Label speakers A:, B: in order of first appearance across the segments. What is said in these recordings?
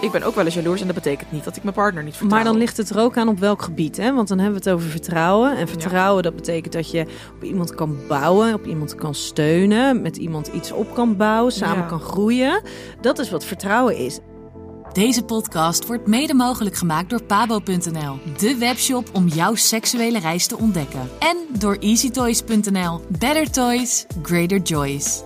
A: Ik ben ook wel eens jaloers en dat betekent niet dat ik mijn partner niet vertrouw.
B: Maar dan ligt het er ook aan op welk gebied, hè? Want dan hebben we het over vertrouwen. En vertrouwen, dat betekent dat je op iemand kan bouwen, op iemand kan steunen, met iemand iets op kan bouwen, samen
A: Ja.
B: kan groeien. Dat is wat vertrouwen is.
C: Deze podcast wordt mede mogelijk gemaakt door pabo.nl, de webshop om jouw seksuele reis te ontdekken. En door easytoys.nl. Better toys, greater joys.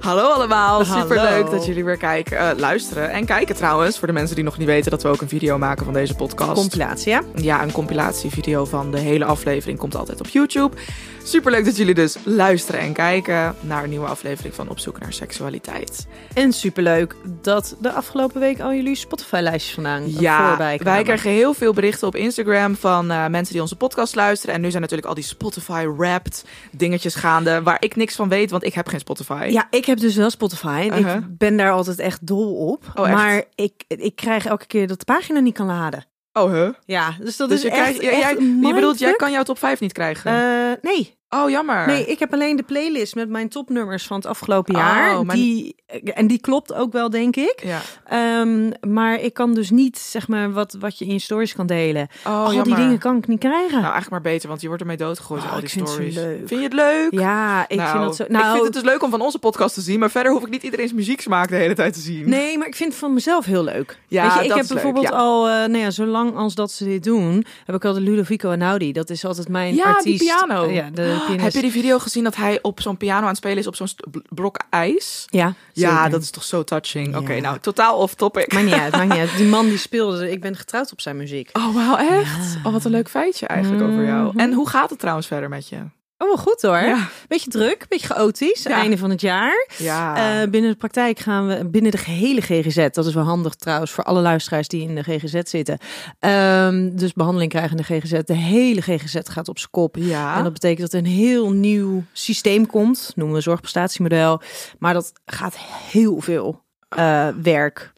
A: Hallo allemaal, superleuk dat jullie weer kijken, eh, luisteren en kijken trouwens. Voor de mensen die nog niet weten dat we ook een video maken van deze podcast.
B: Compilatie, ja?
A: ja, een compilatievideo van de hele aflevering komt altijd op YouTube. Superleuk dat jullie dus luisteren en kijken naar een nieuwe aflevering van Op zoek naar seksualiteit.
B: En superleuk dat de afgelopen week al jullie Spotify-lijstjes vandaan
A: Ja,
B: voorbij kwamen.
A: wij krijgen heel veel berichten op Instagram van eh, mensen die onze podcast luisteren. En nu zijn natuurlijk al die Spotify-wrapped dingetjes gaande waar ik niks van weet, want ik heb geen Spotify.
B: Ja, ik heb dus wel Spotify en
A: Uh-huh.
B: ik ben daar altijd echt dol op.
A: Oh, echt?
B: Maar ik, ik krijg elke keer dat de pagina niet kan laden.
A: Oh, huh?
B: Ja, dus dat
A: Dus
B: is
A: je,
B: echt,
A: krijgt,
B: echt
A: jij, je bedoelt, jij kan jouw top 5 niet krijgen?
B: Eh, nee,
A: oh, jammer.
B: nee, ik heb alleen de playlist met mijn topnummers van het afgelopen
A: Oh,
B: jaar.
A: maar-
B: Die, en die klopt ook wel, denk ik.
A: Ja.
B: Ehm, maar ik kan dus niet, zeg maar, wat, wat je in je stories kan delen.
A: Oh,
B: Al die dingen kan ik niet krijgen.
A: Nou, eigenlijk maar beter, want je wordt ermee doodgegooid
B: Oh,
A: al die
B: ik vind
A: stories.
B: leuk.
A: Vind je het leuk?
B: ja, ik
A: nou,
B: vind dat zo...
A: ik
B: Nou,
A: vind het dus leuk om van onze podcast te zien, maar verder hoef ik niet iedereen's muzieksmaak de hele tijd te zien.
B: Nee, maar ik vind het van mezelf heel leuk.
A: Ja,
B: Weet je, ik
A: dat
B: heb
A: is leuk,
B: bijvoorbeeld
A: ja.
B: al, eh nou ja, zolang als dat ze dit doen, heb ik al de Ludovico Einaudi. Dat is altijd mijn
A: Ja,
B: artiest.
A: die piano.
B: Ja, de
A: Heb je die video gezien dat hij op zo'n piano aan het spelen is op zo'n blok ijs?
B: Ja,
A: Ja,
B: zeker.
A: dat is toch zo touching. Oké, nou, totaal off topic.
B: Maakt niet uit, maakt niet uit. Die man die speelde, ik ben getrouwd op zijn muziek.
A: Oh, wauw, echt? Oh, wat een leuk feitje eigenlijk over jou.
B: Mhm.
A: En hoe gaat het trouwens verder met je?
B: Oh, wel goed hoor.
A: Ja.
B: Beetje druk, beetje chaotisch.
A: Ja.
B: Einde van het jaar.
A: Ja.
B: Eh, binnen de praktijk gaan we, binnen de gehele GGZ, dat is wel handig trouwens voor alle luisteraars die in de GGZ zitten. Ehm, dus behandeling krijgen in de GGZ. De hele GGZ gaat op zijn kop.
A: ja.
B: En dat betekent dat er een heel nieuw systeem komt, noemen we zorgprestatiemodel. Maar dat gaat heel veel eh, werk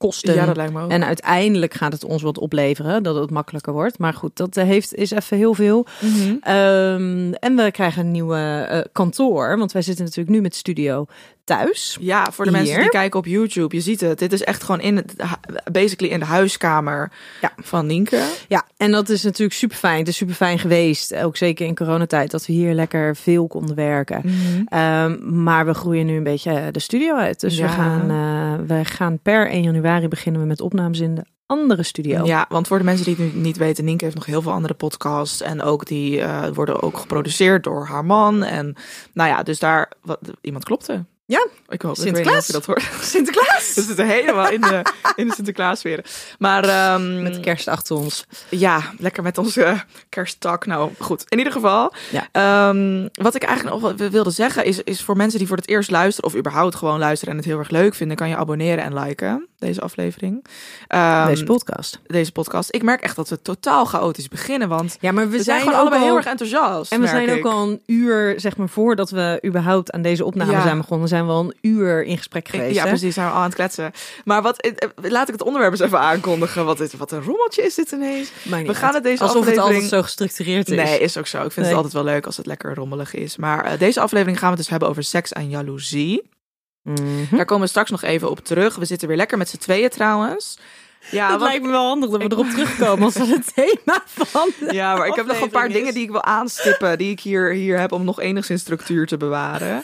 B: kosten.
A: ja, dat lijkt me ook.
B: En uiteindelijk gaat het ons wat opleveren, dat het makkelijker wordt. Maar goed, dat eh, heeft, is even heel veel.
A: Mhm.
B: Ehm, en we krijgen een nieuwe eh, kantoor, want wij zitten natuurlijk nu met studio thuis.
A: Ja, voor de mensen die kijken op YouTube, je ziet het. Dit is echt gewoon in het, basically in de huiskamer
B: Ja.
A: van Nienke.
B: Ja, en dat is natuurlijk super fijn. Het is super fijn geweest, ook zeker in coronatijd, dat we hier lekker veel konden werken. Ehm, maar we groeien nu een beetje de studio uit. Dus
A: Ja.
B: we, gaan, eh, we gaan per 1 januari beginnen we met opnames in de andere studio.
A: Ja, want voor de mensen die het nu niet weten, Nienke heeft nog heel veel andere podcasts. En ook die eh, worden ook geproduceerd door haar man. En nou ja, dus daar, wat, iemand klopte.
B: Ja,
A: Ik hoop, ik weet niet
B: Sinterklaas.
A: of je dat hoort. Sinterklaas! We zitten helemaal in de, in de. Maar ehm,
B: Met kerst achter ons.
A: ja, lekker met onze kersttak. Nou, goed. In ieder geval,
B: Ja.
A: ehm, wat ik eigenlijk nog wilde zeggen is, is voor mensen die voor het eerst luisteren of überhaupt gewoon luisteren en het heel erg leuk vinden, kan je abonneren en liken deze aflevering. Ehm,
B: Deze podcast.
A: deze podcast. Ik merk echt dat we totaal chaotisch beginnen, want
B: Ja, maar we,
A: we, zijn,
B: zijn,
A: gewoon
B: ook
A: allebei
B: al-
A: heel erg enthousiast.
B: En we zijn ook al een uur, zeg maar, voordat we überhaupt aan deze opname
A: Ja.
B: zijn begonnen, zijn we al een uur in gesprek geweest.
A: Ja,
B: hè?
A: precies, zijn we al aan het kletsen. Maar wat, eh, eh, laat ik het onderwerp eens even aankondigen. Wat, is, wat een rommeltje is dit ineens. We gaan het deze
B: Alsof het
A: aflevering-
B: altijd zo gestructureerd is.
A: Nee, is ook zo. Ik vind
B: Nee.
A: het altijd wel leuk als het lekker rommelig is. Maar eh, deze aflevering gaan we het dus hebben over seks en jaloezie.
B: Mhm.
A: Daar komen we straks nog even op terug. We zitten weer lekker met z'n tweeën trouwens. Ja,
B: het
A: want-
B: lijkt me wel handig dat we erop terugkomen als dat het thema van
A: ja, maar ik heb nog een paar dingen die ik wil aanstippen. Die ik hier, hier heb om nog enigszins structuur te bewaren.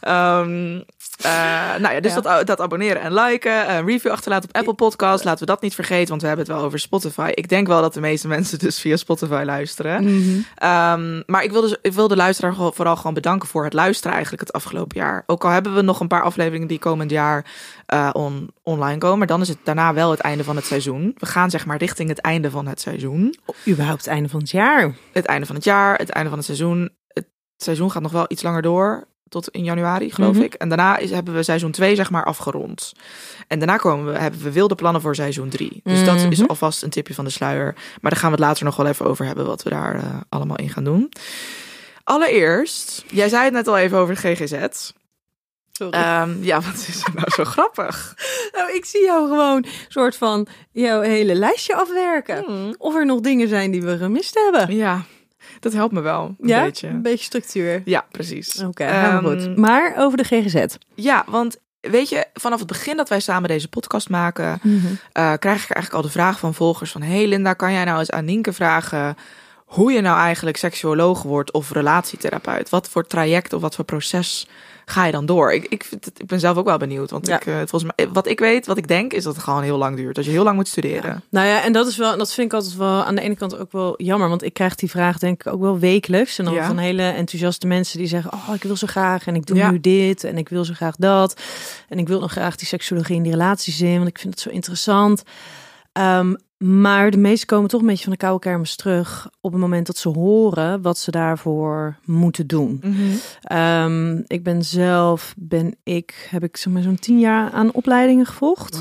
A: Ehm, eh, nou ja, dus Dat, dat abonneren en liken. Een review achterlaten op Apple Podcast. Laten we dat niet vergeten, want we hebben het wel over Spotify. Ik denk wel dat de meeste mensen dus via Spotify luisteren.
B: Mhm.
A: Ehm, maar ik wil, dus, ik wil de luisteraar vooral gewoon bedanken voor het luisteren eigenlijk het afgelopen jaar. Ook al hebben we nog een paar afleveringen die komend jaar eh, on, online komen. Maar dan is het daarna wel het einde van het seizoen. We gaan zeg maar richting het einde van het seizoen.
B: Überhaupt het einde van het jaar.
A: Het einde van het jaar, het einde van het seizoen. Het seizoen gaat nog wel iets langer door. Tot in januari, geloof
B: Mhm.
A: ik. En daarna is, hebben we seizoen 2 zeg maar afgerond. En daarna komen we, hebben we wilde plannen voor seizoen 3. Dus dat is
B: Mhm.
A: alvast een tipje van de sluier. Maar daar gaan we het later nog wel even over hebben. Wat we daar eh, allemaal in gaan doen. Allereerst, jij zei het net al even over de GGZ. Ehm, ja, wat is er nou zo grappig?
B: Nou, ik zie jou gewoon soort van jouw hele lijstje afwerken.
A: Hmm.
B: Of er nog dingen zijn die we gemist hebben.
A: Ja, dat helpt me wel een
B: ja,
A: beetje.
B: een beetje structuur.
A: Ja, precies.
B: Oké, gaan we
A: Ehm,
B: goed. Maar over de GGZ.
A: Ja, want weet je, vanaf het begin dat wij samen deze podcast maken,
B: Mhm.
A: eh, krijg ik eigenlijk al de vraag van volgers van... Hey Linda, kan jij nou eens aan Nienke vragen hoe je nou eigenlijk seksuoloog wordt of relatietherapeut? Wat voor traject of wat voor proces ga je dan door? Ik, ik, vind het, ik ben zelf ook wel benieuwd, want
B: Ja.
A: ik, eh, volgens mij, wat ik weet, wat ik denk, is dat het gewoon heel lang duurt. Dat je heel lang moet studeren.
B: Nou ja, en dat is wel, dat vind ik altijd wel aan de ene kant ook wel jammer, want ik krijg die vraag denk ik ook wel wekelijks en dan
A: Ja.
B: van hele enthousiaste mensen die zeggen, oh ik wil zo graag en ik doe nu dit en ik wil zo graag dat en ik wil nog graag die seksologie en die relaties in, want ik vind het zo interessant. Ehm, maar de meesten komen toch een beetje van de koude kermis terug op het moment dat ze horen wat ze daarvoor moeten doen. Ehm, ik ben zelf, ben ik, heb ik zeg maar zo'n tien jaar aan opleidingen gevolgd.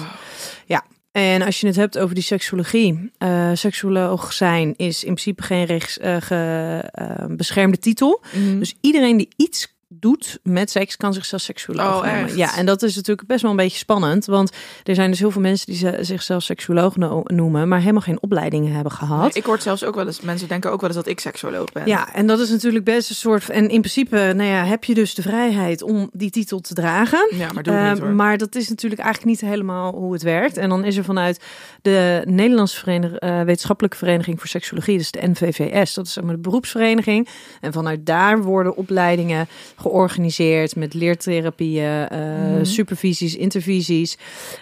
B: Ja. En als je het hebt over die seksologie, eh seksuoloog zijn is in principe geen rechts, eh, ge- eh, beschermde titel.
A: Mhm.
B: Dus iedereen die iets doet met seks kan zichzelf seksuoloog
A: Oh, echt?
B: Ja, en dat is natuurlijk best wel een beetje spannend, want er zijn dus heel veel mensen die ze- zichzelf seksuoloog no- noemen, maar helemaal geen opleidingen hebben gehad.
A: Nee, ik hoor zelfs ook wel eens, mensen denken ook wel eens dat ik seksuoloog ben.
B: Ja, en dat is natuurlijk best een soort. En in principe, nou ja, heb je dus de vrijheid om die titel te dragen.
A: Ja, maar doe niet
B: Eh,
A: hoor.
B: maar dat is natuurlijk eigenlijk niet helemaal hoe het werkt. En dan is er vanuit de Nederlandse verenig- eh, Wetenschappelijke Vereniging voor Seksologie, dus de NVVS, dat is zeg maar de beroepsvereniging. En vanuit daar worden opleidingen georganiseerd met leertherapieën, eh,
A: Mhm.
B: supervisies, intervisies.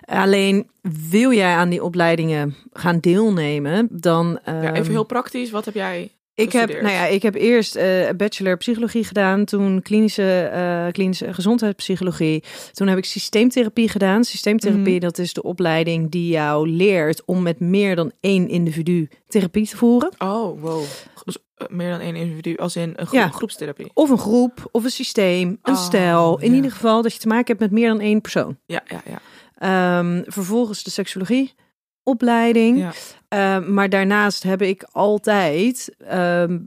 B: Alleen wil jij aan die opleidingen gaan deelnemen, dan.
A: ja,
B: ehm,
A: even heel praktisch, wat heb jij
B: ik heb, nou ja, ik heb eerst eh bachelor psychologie gedaan, toen klinische, eh, klinische gezondheidspsychologie. Toen heb ik systeemtherapie gedaan. Systeemtherapie,
A: Mhm.
B: dat is de opleiding die jou leert om met meer dan één individu therapie te voeren.
A: Oh, wow. Eh, meer dan één individu, als in een
B: Ja.
A: groepstherapie.
B: Of een groep, of een systeem, een
A: Oh,
B: stijl. In
A: ja.
B: ieder geval dat je te maken hebt met meer dan één persoon.
A: Ja, ja, ja.
B: Ehm, vervolgens de seksologie opleiding.
A: ja.
B: Ehm, maar daarnaast heb ik altijd ehm,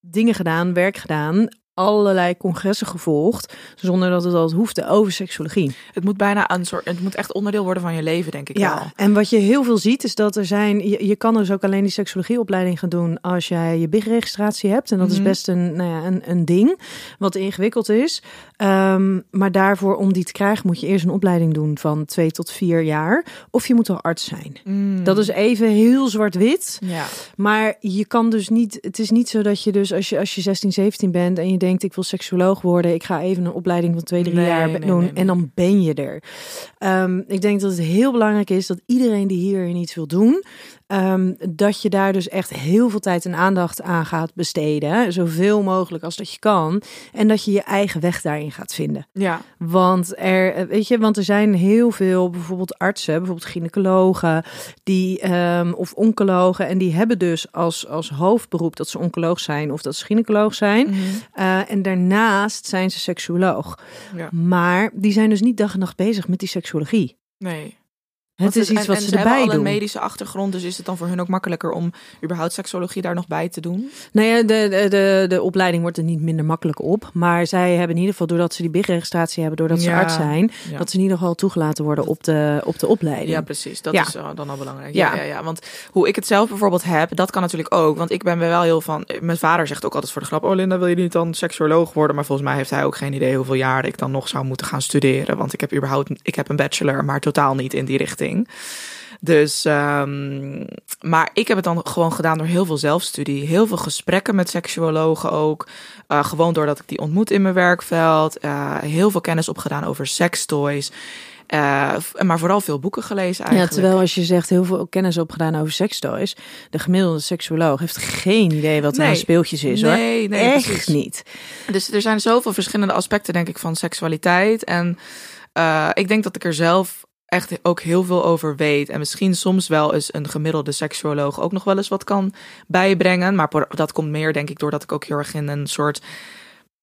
B: dingen gedaan, werk gedaan, allerlei congressen gevolgd, zonder dat het altijd hoefde over seksologie.
A: Het moet bijna een soort, het moet echt onderdeel worden van je leven, denk ik wel.
B: Ja, en wat je heel veel ziet is dat er zijn, je, je kan dus ook alleen die seksologieopleiding gaan doen als jij je BIG-registratie hebt. En dat is
A: Mhm.
B: best een, nou ja, een, een ding wat ingewikkeld is. Ehm, maar daarvoor, om die te krijgen, moet je eerst een opleiding doen van twee tot vier jaar. Of je moet al arts zijn.
A: Mm.
B: Dat is even heel zwart-wit.
A: Ja.
B: Maar je kan dus niet, het is niet zo dat je dus als je, als je 16, 17 bent en je denkt ik wil seksuoloog worden, ik ga even een opleiding van twee, drie
A: Nee,
B: jaar
A: nee,
B: doen
A: nee,
B: en dan ben je er. Ehm, ik denk dat het heel belangrijk is dat iedereen die hier iets wil doen, ehm, dat je daar dus echt heel veel tijd en aandacht aan gaat besteden, zoveel mogelijk als dat je kan, en dat je je eigen weg daarin gaat vinden.
A: Ja.
B: Want er, eh, weet je, want er zijn heel veel, bijvoorbeeld artsen, bijvoorbeeld gynaecologen, die ehm, of oncologen, en die hebben dus als, als hoofdberoep dat ze oncoloog zijn of dat ze gynaecoloog zijn.
A: Mhm.
B: Eh, en daarnaast zijn ze seksuoloog.
A: ja.
B: Maar die zijn dus niet dag en nacht bezig met die seksuologie.
A: Nee.
B: Het is iets
A: en-
B: wat ze
A: hebben
B: erbij
A: al een
B: doen.
A: medische achtergrond, dus is het dan voor hun ook makkelijker om überhaupt seksologie daar nog bij te doen?
B: Nou ja, de, de, de, de opleiding wordt er niet minder makkelijk op. Maar zij hebben in ieder geval, doordat ze die BIG-registratie hebben, doordat ze arts zijn,
A: ja.
B: dat ze in ieder geval toegelaten worden op de, op de opleiding.
A: Ja, precies. Dat
B: Ja.
A: is uh, dan al belangrijk. Ja.
B: Ja.
A: Ja, Want hoe ik het zelf bijvoorbeeld heb, dat kan natuurlijk ook. Want ik ben wel heel van... Mijn vader zegt ook altijd voor de grap... Oh Linda, wil je niet dan seksuoloog worden? Maar volgens mij heeft hij ook geen idee hoeveel jaren ik dan nog zou moeten gaan studeren. Want ik heb überhaupt... Ik heb een bachelor, maar totaal niet in die richting. Dus, ehm, maar ik heb het dan gewoon gedaan door heel veel zelfstudie. Heel veel gesprekken met seksuologen ook. Uh, gewoon doordat ik die ontmoet in mijn werkveld. Uh, heel veel kennis opgedaan over sextoys. Uh, maar vooral veel boeken gelezen eigenlijk.
B: Ja, terwijl als je zegt heel veel kennis opgedaan over sekstoys, de gemiddelde seksuoloog heeft geen idee wat er aan speeltjes is
A: nee,
B: hoor.
A: Nee,
B: Echt
A: precies.
B: niet.
A: Dus er zijn zoveel verschillende aspecten denk ik van seksualiteit. En uh, ik denk dat ik er zelf echt ook heel veel over weet. En misschien soms wel eens een gemiddelde seksuoloog ook nog wel eens wat kan bijbrengen. Maar dat komt meer denk ik doordat ik ook heel erg in een soort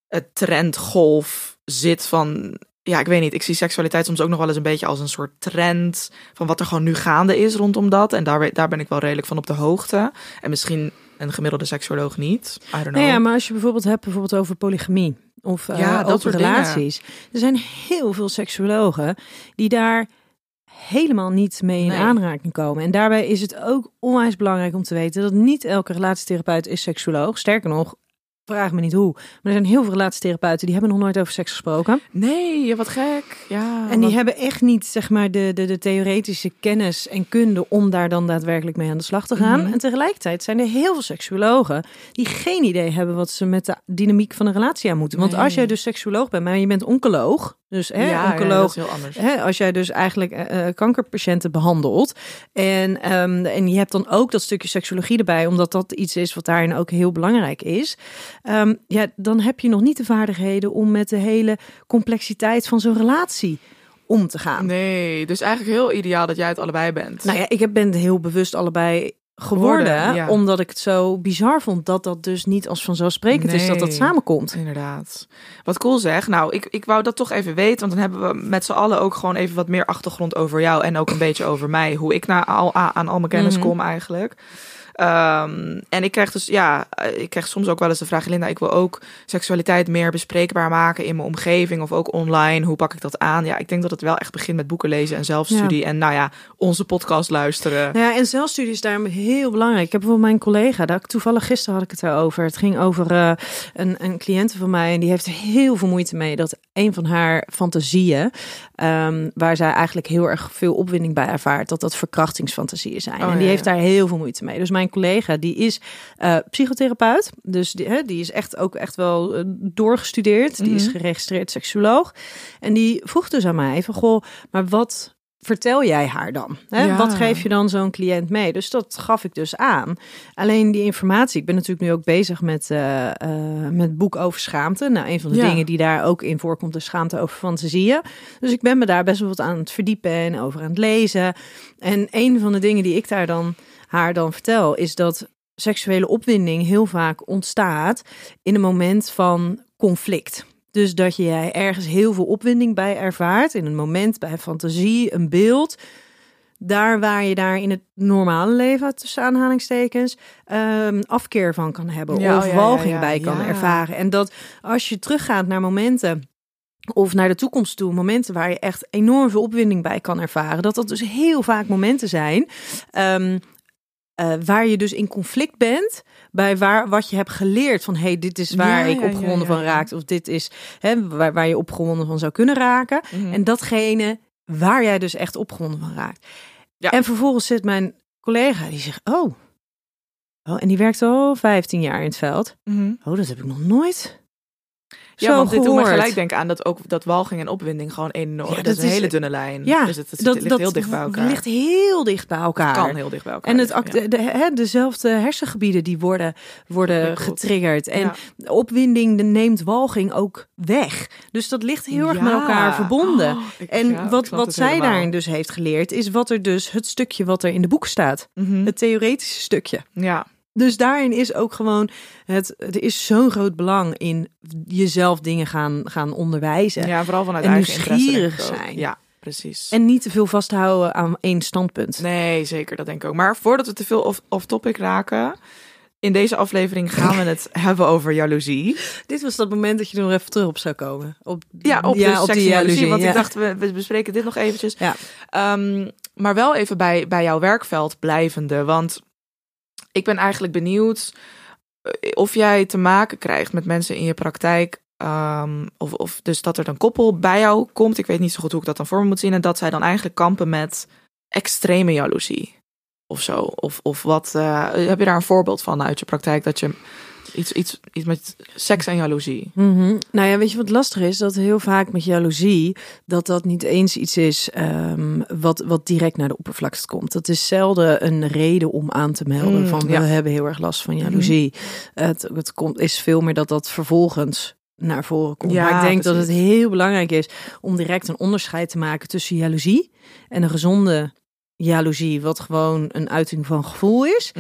A: uh, trendgolf zit van ja, ik weet niet. Ik zie seksualiteit soms ook nog wel eens een beetje als een soort trend van wat er gewoon nu gaande is rondom dat. En daar, daar ben ik wel redelijk van op de hoogte. En misschien een gemiddelde seksuoloog niet. I don't know.
B: Nee, ja, maar als je bijvoorbeeld hebt bijvoorbeeld over polygamie of uh, ja, dat soort relaties. Dingen. Er zijn heel veel seksuologen die daar helemaal niet mee in nee. aanraking komen. En daarbij is het ook onwijs belangrijk om te weten dat niet elke relatietherapeut is seksuoloog. Sterker nog, vraag me niet hoe. Maar er zijn heel veel relatietherapeuten die hebben nog nooit over seks gesproken.
A: Nee, wat gek. Ja,
B: en die hebben echt niet zeg maar de, de, de theoretische kennis en kunde om daar dan daadwerkelijk mee aan de slag te gaan. Mm -hmm. En tegelijkertijd zijn er heel veel seksuologen die geen idee hebben wat ze met de dynamiek van een relatie aan moeten. Want nee. als jij dus seksuoloog bent, maar je bent oncoloog, dus hè,
A: ja,
B: oncoloog,
A: ja.
B: Hè, als jij dus eigenlijk uh, kankerpatiënten behandelt en, um, en je hebt dan ook dat stukje seksuologie erbij, omdat dat iets is wat daarin ook heel belangrijk is. Um, ja, dan heb je nog niet de vaardigheden om met de hele complexiteit van zo'n relatie om te gaan.
A: Nee, dus eigenlijk heel ideaal dat jij het allebei bent.
B: Nou ja, ik ben heel bewust allebei geworden, worden, ja. omdat ik het zo bizar vond dat dat dus niet als vanzelfsprekend nee, is dat dat samenkomt.
A: Inderdaad. Wat cool zeg. Nou, ik, ik wou dat toch even weten, want dan hebben we met z'n allen ook gewoon even wat meer achtergrond over jou en ook een beetje over mij, hoe ik naar al, aan al mijn kennis mm -hmm. kom eigenlijk. Um, en ik krijg dus, ja, ik krijg soms ook wel eens de vraag, Linda, ik wil ook seksualiteit meer bespreekbaar maken in mijn omgeving of ook online. Hoe pak ik dat aan? Ja, ik denk dat het wel echt begint met boeken lezen en zelfstudie. Ja. En nou ja, onze podcast luisteren.
B: Ja, en zelfstudie is daarom heel belangrijk. Ik heb bijvoorbeeld mijn collega, daar, toevallig gisteren had ik het erover. Het ging over uh, een, een cliënte van mij en die heeft er heel veel moeite mee dat een van haar fantasieën, um, waar zij eigenlijk heel erg veel opwinding bij ervaart, dat dat verkrachtingsfantasieën zijn. Oh, en die ja, heeft daar heel veel moeite mee. Dus mijn collega die is uh, psychotherapeut, dus die, hè, die is echt ook echt wel uh, doorgestudeerd. Die mm -hmm. is geregistreerd seksuoloog. En die vroeg dus aan mij van, goh, maar wat vertel jij haar dan? Hè? Ja. Wat geef je dan zo'n cliënt mee? Dus dat gaf ik dus aan. Alleen die informatie, ik ben natuurlijk nu ook bezig met, uh, uh, met boek over schaamte. Nou, een van de ja. dingen die daar ook in voorkomt is schaamte over fantasieën. Dus ik ben me daar best wel wat aan het verdiepen en over aan het lezen. En een van de dingen die ik daar dan haar dan vertel, is dat seksuele opwinding heel vaak ontstaat in een moment van conflict. Dus dat jij ergens heel veel opwinding bij ervaart, in een moment, bij fantasie, een beeld. Daar waar je daar in het normale leven, tussen aanhalingstekens, um, afkeer van kan hebben ja, of ja, walging ja, bij kan ervaren. En dat als je teruggaat naar momenten of naar de toekomst toe, momenten waar je echt enorm veel opwinding bij kan ervaren, dat dat dus heel vaak momenten zijn um, uh, waar je dus in conflict bent bij waar, wat je hebt geleerd van hey, dit is waar ja, ik opgewonden ja, ja, van raakt of dit is hè, waar, waar je opgewonden van zou kunnen raken mm -hmm. en datgene waar jij dus echt opgewonden van raakt. En vervolgens zit mijn collega die zegt oh, oh en die werkt al 15 jaar in het veld. Mm -hmm. Oh, dat heb ik nog nooit
A: ja,
B: zo
A: want
B: gehoord.
A: dit doet me gelijk denken aan dat ook dat walging en opwinding gewoon enorm. Ja, dat, dat is een hele dunne lijn.
B: Ja,
A: dus het, het
B: dat,
A: ligt
B: dat
A: heel dicht bij elkaar.
B: ligt heel dicht bij elkaar.
A: Het kan heel dicht bij elkaar.
B: En het, liggen, ja. de, de, dezelfde hersengebieden die worden, worden getriggerd. En ja. opwinding de neemt walging ook weg. Dus dat ligt heel erg met elkaar verbonden. Oh, ik, en wat, wat zij helemaal. daarin dus heeft geleerd, is wat er dus het stukje wat er in de boek staat. Mm -hmm. Het theoretische stukje.
A: Ja.
B: Dus daarin is ook gewoon het. Er is zo'n groot belang in jezelf dingen gaan, gaan onderwijzen.
A: Ja, vooral vanuit
B: en
A: eigen
B: nieuwsgierig zijn.
A: Ja, precies.
B: En niet te veel vasthouden aan één standpunt.
A: Nee, zeker, dat denk ik ook. Maar voordat we te veel off, off topic raken. In deze aflevering gaan we het hebben over jaloezie.
B: Dit was dat moment dat je er nog even terug op zou komen. Op,
A: ja, op,
B: ja,
A: de
B: op
A: die
B: jaloezie.
A: Want
B: ja.
A: ik dacht, we, we, bespreken dit nog eventjes.
B: Ja.
A: Um, maar wel even bij, bij jouw werkveld blijvende. Want ik ben eigenlijk benieuwd of jij te maken krijgt met mensen in je praktijk. Um, of, of dus dat er een koppel bij jou komt. Ik weet niet zo goed hoe ik dat dan voor me moet zien. En dat zij dan eigenlijk kampen met extreme jaloezie of zo? Of, of wat, eh, heb je daar een voorbeeld van uit je praktijk dat je iets, iets, iets met seks en jaloezie?
B: Mhm. Nou ja, weet je wat lastig is? Dat heel vaak met jaloezie, dat dat niet eens iets is ehm, wat, wat direct naar de oppervlakte komt. Dat is zelden een reden om aan te melden
A: Mm,
B: van we
A: ja.
B: hebben heel erg last van jaloezie. Het, het komt, is veel meer dat dat vervolgens naar voren komt.
A: Ja,
B: maar ik denk dat het heel belangrijk is om direct een onderscheid te maken tussen jaloezie en een gezonde jaloezie, wat gewoon een uiting van gevoel is,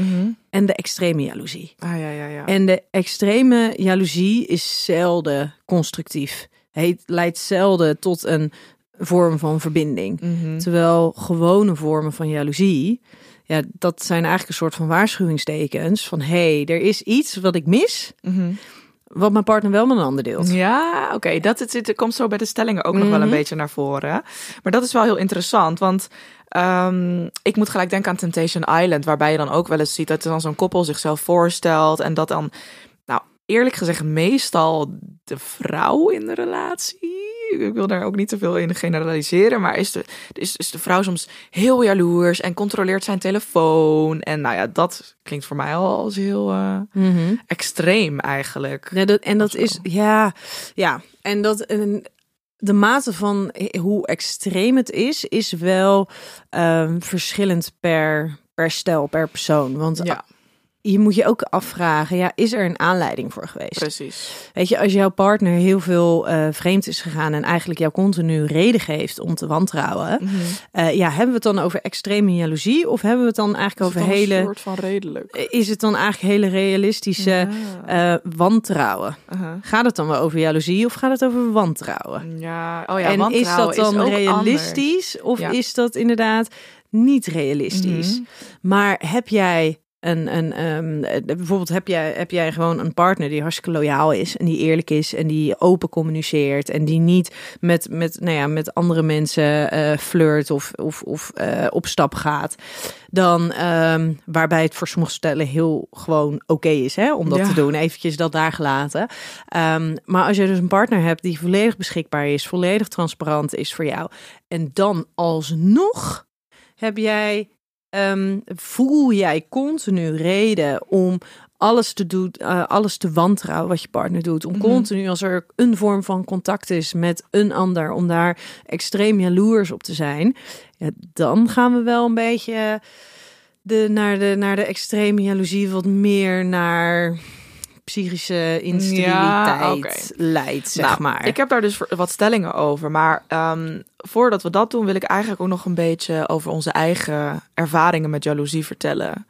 B: en de extreme jaloezie.
A: Ah ja, ja, ja.
B: En de extreme jaloezie is zelden constructief. Het leidt zelden tot een vorm van verbinding.
A: Mhm.
B: Terwijl gewone vormen van jaloezie, ja, dat zijn eigenlijk een soort van waarschuwingstekens van hé, hey, er is iets wat ik mis,
A: Mhm.
B: wat mijn partner wel met een ander deelt.
A: Ja, oké. Dat het, het komt zo bij de stellingen ook nog wel een
B: Mhm.
A: beetje naar voren. Maar dat is wel heel interessant, want ehm, ik moet gelijk denken aan Temptation Island, waarbij je dan ook wel eens ziet dat er dan zo'n koppel zichzelf voorstelt en dat dan, nou eerlijk gezegd, meestal de vrouw in de relatie. Ik wil daar ook niet te veel in generaliseren, maar is de, is, is de vrouw soms heel jaloers en controleert zijn telefoon. En nou ja, dat klinkt voor mij al als heel eh,
B: Mhm.
A: extreem eigenlijk.
B: Ja, dat, en dat is, ja, ja. En dat, en de mate van hoe extreem het is, is wel ehm, verschillend per, per stel, per persoon. Want
A: Ja,
B: je moet je ook afvragen, ja, is er een aanleiding voor geweest?
A: precies.
B: Weet je, als jouw partner heel veel eh, vreemd is gegaan en eigenlijk jou continu reden geeft om te wantrouwen,
A: Mhm.
B: eh, ja, hebben we het dan over extreme jaloezie of hebben we het dan eigenlijk over
A: dan
B: hele,
A: Een soort van redelijk.
B: is het dan eigenlijk hele realistische
A: Ja.
B: eh, wantrouwen?
A: Uh-huh.
B: Gaat het dan wel over jaloezie of gaat het over wantrouwen?
A: Ja, oh ja,
B: en is dat dan realistisch of
A: Ja.
B: is dat inderdaad niet realistisch?
A: Mhm.
B: Maar heb jij een, een ehm, eh, bijvoorbeeld heb jij, heb jij gewoon een partner die hartstikke loyaal is en die eerlijk is en die open communiceert en die niet met, met, nou ja, met andere mensen eh, flirt of, of, of eh, op stap gaat, dan ehm, waarbij het voor sommige stellen heel gewoon oké is hè, om dat
A: Ja.
B: te doen. Eventjes dat daar gelaten. Ehm, maar als je dus een partner hebt die volledig beschikbaar is, volledig transparant is voor jou en dan alsnog heb jij, ehm, voel jij continu reden om alles te doen, eh, alles te wantrouwen wat je partner doet. Om
A: Mhm.
B: continu als er een vorm van contact is met een ander, om daar extreem jaloers op te zijn. Ja, dan gaan we wel een beetje de, naar, de, naar de extreme jaloezie wat meer naar psychische instabiliteit leidt, zeg
A: Nou,
B: maar.
A: Ik heb daar dus wat stellingen over. Maar ehm, voordat we dat doen, wil ik eigenlijk ook nog een beetje over onze eigen ervaringen met jaloezie vertellen.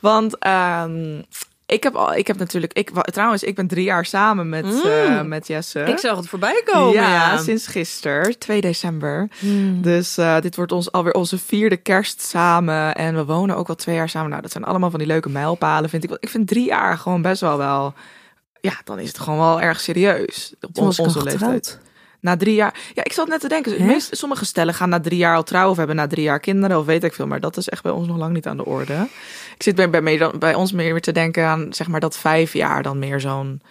A: Want ehm, ik heb al, ik heb natuurlijk, ik, trouwens, ik ben drie jaar samen met,
B: Mm.
A: eh, met Jesse.
B: Ik zag het voorbij komen.
A: ja,
B: Ja,
A: sinds gisteren, 2 december.
B: Hmm.
A: Dus eh, dit wordt ons alweer onze vierde kerst samen. En we wonen ook al twee jaar samen. Nou, dat zijn allemaal van die leuke mijlpalen, vind ik. Ik vind drie jaar gewoon best wel wel... Ja, dan is het gewoon wel erg serieus. Op onze leeftijd. Na drie jaar... Ja, ik zat net te denken. Meest, sommige stellen gaan na drie jaar al trouwen... of hebben na drie jaar kinderen of weet ik veel. Maar dat is echt bij ons nog lang niet aan de orde. Ik zit bij, bij, mij dan- bij ons meer te denken aan... zeg maar dat vijf jaar dan meer zo'n...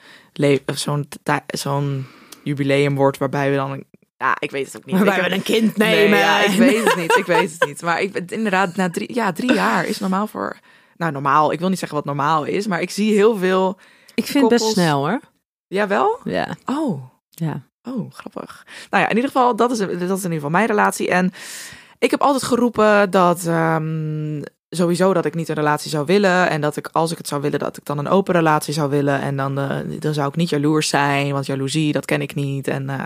A: zo'n zo'n jubileum wordt... waarbij we dan... Ja, ik weet het ook niet.
B: Waarbij
A: Ik-
B: we een kind
A: Nee,
B: nemen.
A: ja, ik weet het niet. Ik weet het niet. Maar ik inderdaad, na drie, ja, drie jaar is normaal voor. Nou, normaal. Ik wil niet zeggen wat normaal is, maar ik zie heel veel.
B: Ik vind het best snel hoor.
A: Jawel?
B: Ja.
A: Oh,
B: ja.
A: Oh, grappig. Nou ja, in ieder geval, dat is, dat is in ieder geval mijn relatie. En ik heb altijd geroepen dat. ehm, Sowieso dat ik niet een relatie zou willen. En dat ik, als ik het zou willen, dat ik dan een open relatie zou willen. En dan, eh, dan zou ik niet jaloers zijn. Want jaloezie, dat ken ik niet. En eh,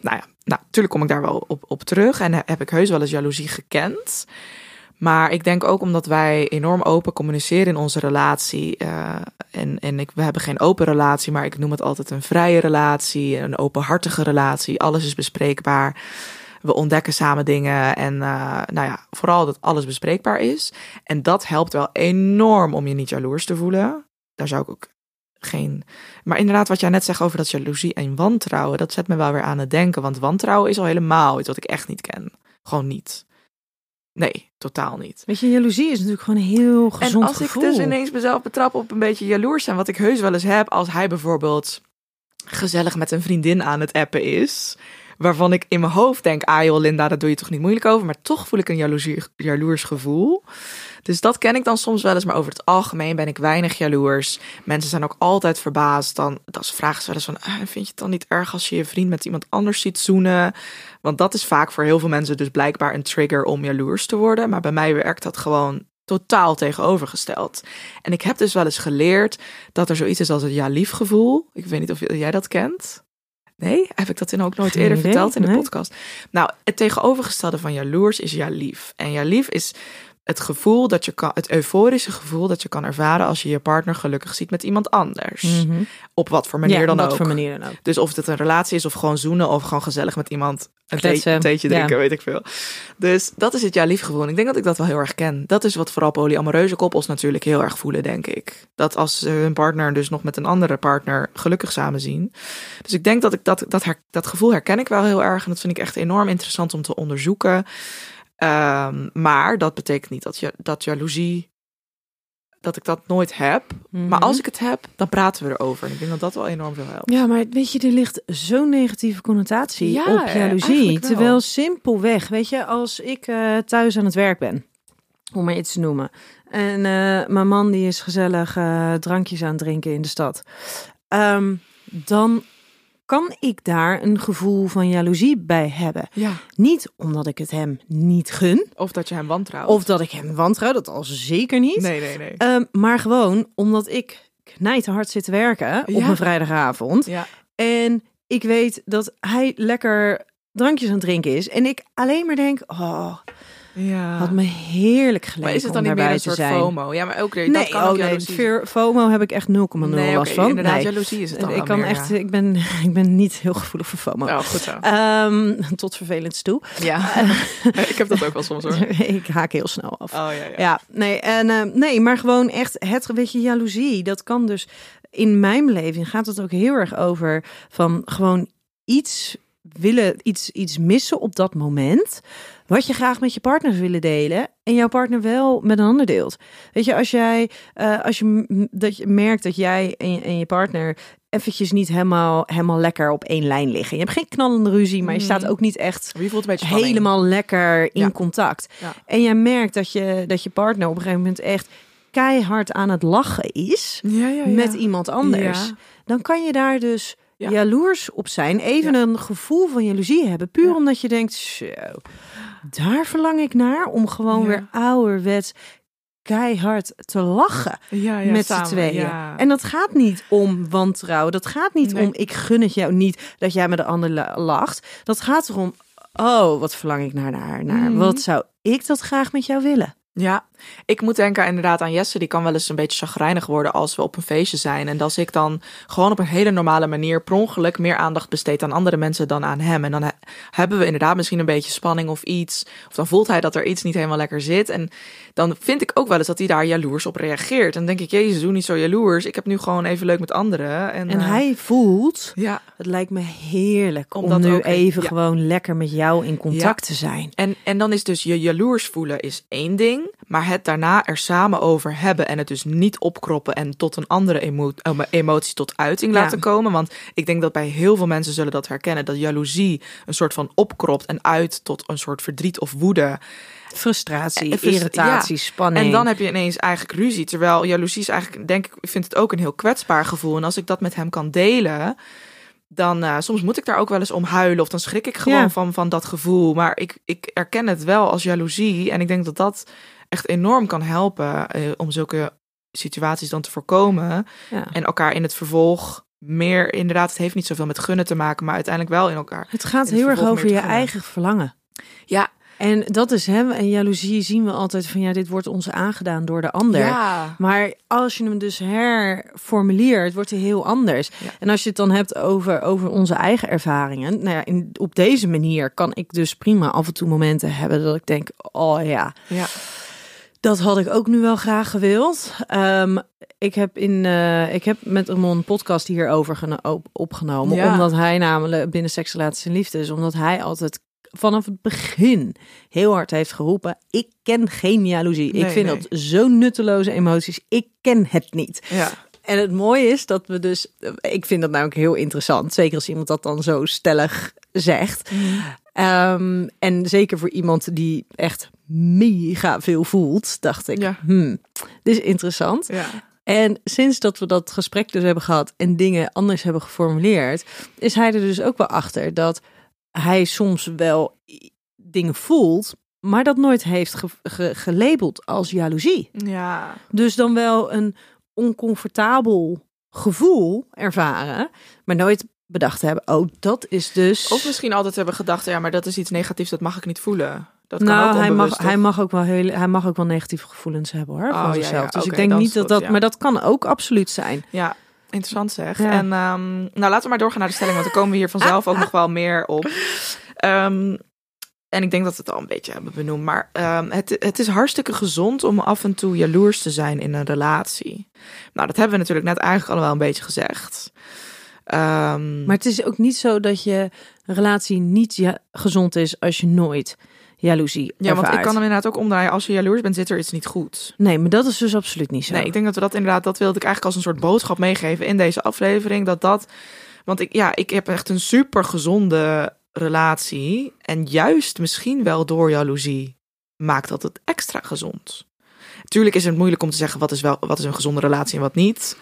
A: nou ja, nou, natuurlijk kom ik daar wel op, op terug. En heb ik heus wel eens jaloezie gekend. Maar ik denk ook omdat wij enorm open communiceren in onze relatie. eh, en en ik, we hebben geen open relatie, maar ik noem het altijd een vrije relatie, een openhartige relatie. Alles is bespreekbaar. We ontdekken samen dingen en eh, nou ja, vooral dat alles bespreekbaar is. En dat helpt wel enorm om je niet jaloers te voelen. Daar zou ik ook geen. Maar inderdaad, wat jij net zegt over dat jaloezie en wantrouwen, dat zet me wel weer aan het denken. Want wantrouwen is al helemaal iets wat ik echt niet ken. Gewoon niet. Nee, totaal niet.
B: Weet je, jaloezie is natuurlijk gewoon een heel gezond
A: en als
B: gevoel.
A: ik dus ineens mezelf betrap op een beetje jaloers zijn, wat ik heus wel eens heb als hij bijvoorbeeld gezellig met een vriendin aan het appen is. waarvan ik in mijn hoofd denk, ah joh Linda, dat doe je toch niet moeilijk over. Maar toch voel ik een jaloezie, jaloers gevoel. Dus dat ken ik dan soms wel eens, maar over het algemeen ben ik weinig jaloers. Mensen zijn ook altijd verbaasd. Dan, dan vragen ze wel eens van, ah, vind je het dan niet erg als je je vriend met iemand anders ziet zoenen? Want dat is vaak voor heel veel mensen dus blijkbaar een trigger om jaloers te worden. Maar bij mij werkt dat gewoon totaal tegenovergesteld. En ik heb dus wel eens geleerd dat er zoiets is als het ja-lief gevoel. Ik weet niet of jij dat kent. Nee, heb ik dat in ook nooit eerder verteld in de
B: nee.
A: podcast? Nou, het tegenovergestelde van jaloers is ja-lief. En ja-lief is het gevoel dat je kan, het euforische gevoel dat je kan ervaren als je je partner gelukkig ziet met iemand anders. Op wat voor manier
B: Mhm. ja,
A: dan
B: wat
A: ook.
B: voor manier dan ook.
A: Dus of het een relatie is of gewoon zoenen of gewoon gezellig met iemand een, theetje
B: ja.
A: drinken, weet ik veel. Dus dat is het ja lief gevoel. En ik denk dat ik dat wel heel erg ken. Dat is wat vooral polyamoreuze koppels natuurlijk heel erg voelen, denk ik. Dat als ze hun partner dus nog met een andere partner gelukkig samen zien. Dus ik denk dat ik dat, dat, her- dat gevoel herken ik wel heel erg. En dat vind ik echt enorm interessant om te onderzoeken. Ehm, maar dat betekent niet dat, je, dat jaloezie, dat ik dat nooit heb.
B: Mhm.
A: Maar als ik het heb, dan praten we erover. En ik denk dat dat wel enorm veel helpt.
B: Ja, maar weet je, er ligt zo'n negatieve connotatie
A: Ja,
B: op
A: eh,
B: jaloezie. Terwijl simpelweg, weet je, als ik eh, thuis aan het werk ben, om maar iets te noemen. En eh, mijn man die is gezellig eh, drankjes aan het drinken in de stad. Ehm, dan kan ik daar een gevoel van jaloezie bij hebben.
A: Ja.
B: Niet omdat ik het hem niet gun,
A: Of dat je hem wantrouwt.
B: of dat ik hem wantrouw, dat al zeker niet.
A: Nee, nee, nee.
B: Ehm, maar gewoon omdat ik knijterhard zit te werken op een vrijdagavond.
A: Ja.
B: En ik weet dat hij lekker drankjes aan het drinken is. En ik alleen maar denk, oh,
A: ja.
B: had me heerlijk gelegen
A: maar is het dan niet meer een
B: te
A: soort
B: zijn.
A: FOMO? Ja, maar ook nee, dat kan
B: oh
A: ook
B: nee, fear- FOMO heb ik echt 0,0
A: Nee,
B: last
A: oké,
B: van.
A: inderdaad,
B: nee.
A: jaloezie is het dan
B: ik kan
A: meer,
B: echt,
A: ja.
B: ik ben, ik ben niet heel gevoelig voor FOMO.
A: Oh, goed zo.
B: Ehm, tot vervelend toe.
A: Ja, ik heb dat ook wel soms hoor.
B: ik haak heel snel af.
A: Oh ja, ja.
B: Ja, nee, en, eh, nee, maar gewoon echt het weet je, jaloezie. Dat kan dus in mijn beleving gaat het ook heel erg over van gewoon iets willen, iets, iets missen op dat moment. Wat je graag met je partner zou willen delen. En jouw partner wel met een ander deelt. Weet je, als jij, eh, als je, dat je merkt dat jij en je, en je partner eventjes niet helemaal, helemaal lekker op één lijn liggen. Je hebt geen knallende ruzie, maar je staat ook niet echt helemaal lekker in
A: Ja.
B: contact.
A: Ja.
B: En jij merkt dat je, dat je partner op een gegeven moment echt keihard aan het lachen is
A: ja,
B: met iemand anders. Dan kan je daar dus
A: Ja.
B: jaloers op zijn. Even een gevoel van jaloezie hebben. Puur omdat je denkt, zo, daar verlang ik naar. Om gewoon
A: Ja.
B: weer ouderwets keihard te lachen
A: ja, ja,
B: met z'n tweeën.
A: Ja.
B: En dat gaat niet om wantrouwen. Dat gaat niet
A: Nee.
B: om ik gun het jou niet dat jij met de ander la- lacht. Dat gaat erom, oh, wat verlang ik naar naar, naar.
A: Mhm.
B: Wat zou ik dat graag met jou willen?
A: Ja, ik moet denken inderdaad aan Jesse. Die kan wel eens een beetje chagrijnig worden als we op een feestje zijn. En als ik dan gewoon op een hele normale manier per ongeluk meer aandacht besteed aan andere mensen dan aan hem. En dan he- hebben we inderdaad misschien een beetje spanning of iets. Of dan voelt hij dat er iets niet helemaal lekker zit. En dan vind ik ook wel eens dat hij daar jaloers op reageert. En dan denk ik, jezus, doe niet zo jaloers. Ik heb nu gewoon even leuk met anderen. En,
B: En
A: eh,
B: hij voelt,
A: Ja,
B: het lijkt me heerlijk om,
A: Om
B: nu
A: ook-
B: even
A: ja.
B: gewoon lekker met jou in contact te zijn.
A: En, en dan is dus je jaloers voelen is één ding, maar het daarna er samen over hebben en het dus niet opkroppen en tot een andere emo- emo- emotie tot uiting
B: Ja.
A: laten komen. Want ik denk dat bij heel veel mensen zullen dat herkennen, dat jaloezie een soort van opkropt en uit tot een soort verdriet of woede.
B: Frustratie,
A: En frust-
B: irritatie,
A: ja.
B: spanning.
A: En dan heb je ineens eigenlijk ruzie. Terwijl jaloezie is eigenlijk, denk ik, ik vind het ook een heel kwetsbaar gevoel. En als ik dat met hem kan delen, dan eh, soms moet ik daar ook wel eens om huilen. Of dan schrik ik gewoon
B: Ja.
A: van, van dat gevoel. Maar ik, ik erken het wel als jaloezie. En ik denk dat dat echt enorm kan helpen eh, om zulke situaties dan te voorkomen.
B: Ja.
A: En elkaar in het vervolg meer, inderdaad, het heeft niet zoveel met gunnen te maken, maar uiteindelijk wel in elkaar.
B: Het gaat heel erg over je
A: gunnen.
B: eigen verlangen.
A: Ja,
B: En dat is hem. En jaloezie zien we altijd van ja, dit wordt ons aangedaan door de ander.
A: ja.
B: Maar als je hem dus herformuleert, wordt hij heel anders.
A: Ja.
B: En als je het dan hebt over, over onze eigen ervaringen. Nou ja, in, op deze manier kan ik dus prima af en toe momenten hebben dat ik denk, oh ja,
A: ja.
B: dat had ik ook nu wel graag gewild. Ehm, ik, heb in, eh, ik heb met Ramon een podcast hierover op- opgenomen.
A: Ja.
B: Omdat hij namelijk binnen Seks, Relaties en Liefde is. Omdat hij altijd vanaf het begin heel hard heeft geroepen. Ik ken geen jaloezie. ik vind
A: nee.
B: dat zo'n nutteloze emoties. Ik ken het niet.
A: ja.
B: En het mooie is dat we dus... Ik vind dat namelijk heel interessant. Zeker als iemand dat dan zo stellig zegt. Ehm, en zeker voor iemand die echt mega veel voelt, dacht ik,
A: Ja.
B: hmm, dit is interessant.
A: Ja.
B: En sinds dat we dat gesprek dus hebben gehad en dingen anders hebben geformuleerd, is hij er dus ook wel achter dat hij soms wel dingen voelt, maar dat nooit heeft ge- ge- gelabeld als jaloezie.
A: Ja.
B: Dus dan wel een oncomfortabel gevoel ervaren, maar nooit bedacht hebben, oh, dat is dus...
A: Of misschien altijd hebben gedacht, ja, maar dat is iets negatiefs, dat mag ik niet voelen. Dat kan
B: nou,
A: ook
B: hij mag, hij mag ook wel heel, hij mag ook wel negatieve gevoelens hebben hoor,
A: Oh,
B: van zichzelf.
A: ja,
B: dus ik denk niet dat dat, maar dat kan ook absoluut zijn.
A: Ja, interessant zeg.
B: Ja.
A: En ehm, nou, laten we maar doorgaan naar de stelling, want dan komen we hier vanzelf ook nog wel meer op. Ehm, en ik denk dat we het al een beetje hebben benoemd. Maar ehm, het, het is hartstikke gezond om af en toe jaloers te zijn in een relatie. Nou, dat hebben we natuurlijk net eigenlijk allemaal een beetje gezegd.
B: Maar het is ook niet zo dat je relatie niet ja, gezond is als je nooit jaloezie
A: ja, want ik kan hem inderdaad ook omdraaien. Als je jaloers bent, zit er iets niet goed.
B: Nee, maar dat is dus absoluut niet zo.
A: Nee, ik denk dat we dat inderdaad, dat wilde ik eigenlijk als een soort boodschap meegeven in deze aflevering. Dat dat, want ik, ja, ik heb echt een super gezonde relatie. En juist misschien wel door jaloezie maakt dat het extra gezond. Tuurlijk is het moeilijk om te zeggen wat is, wel, wat is een gezonde relatie en wat niet.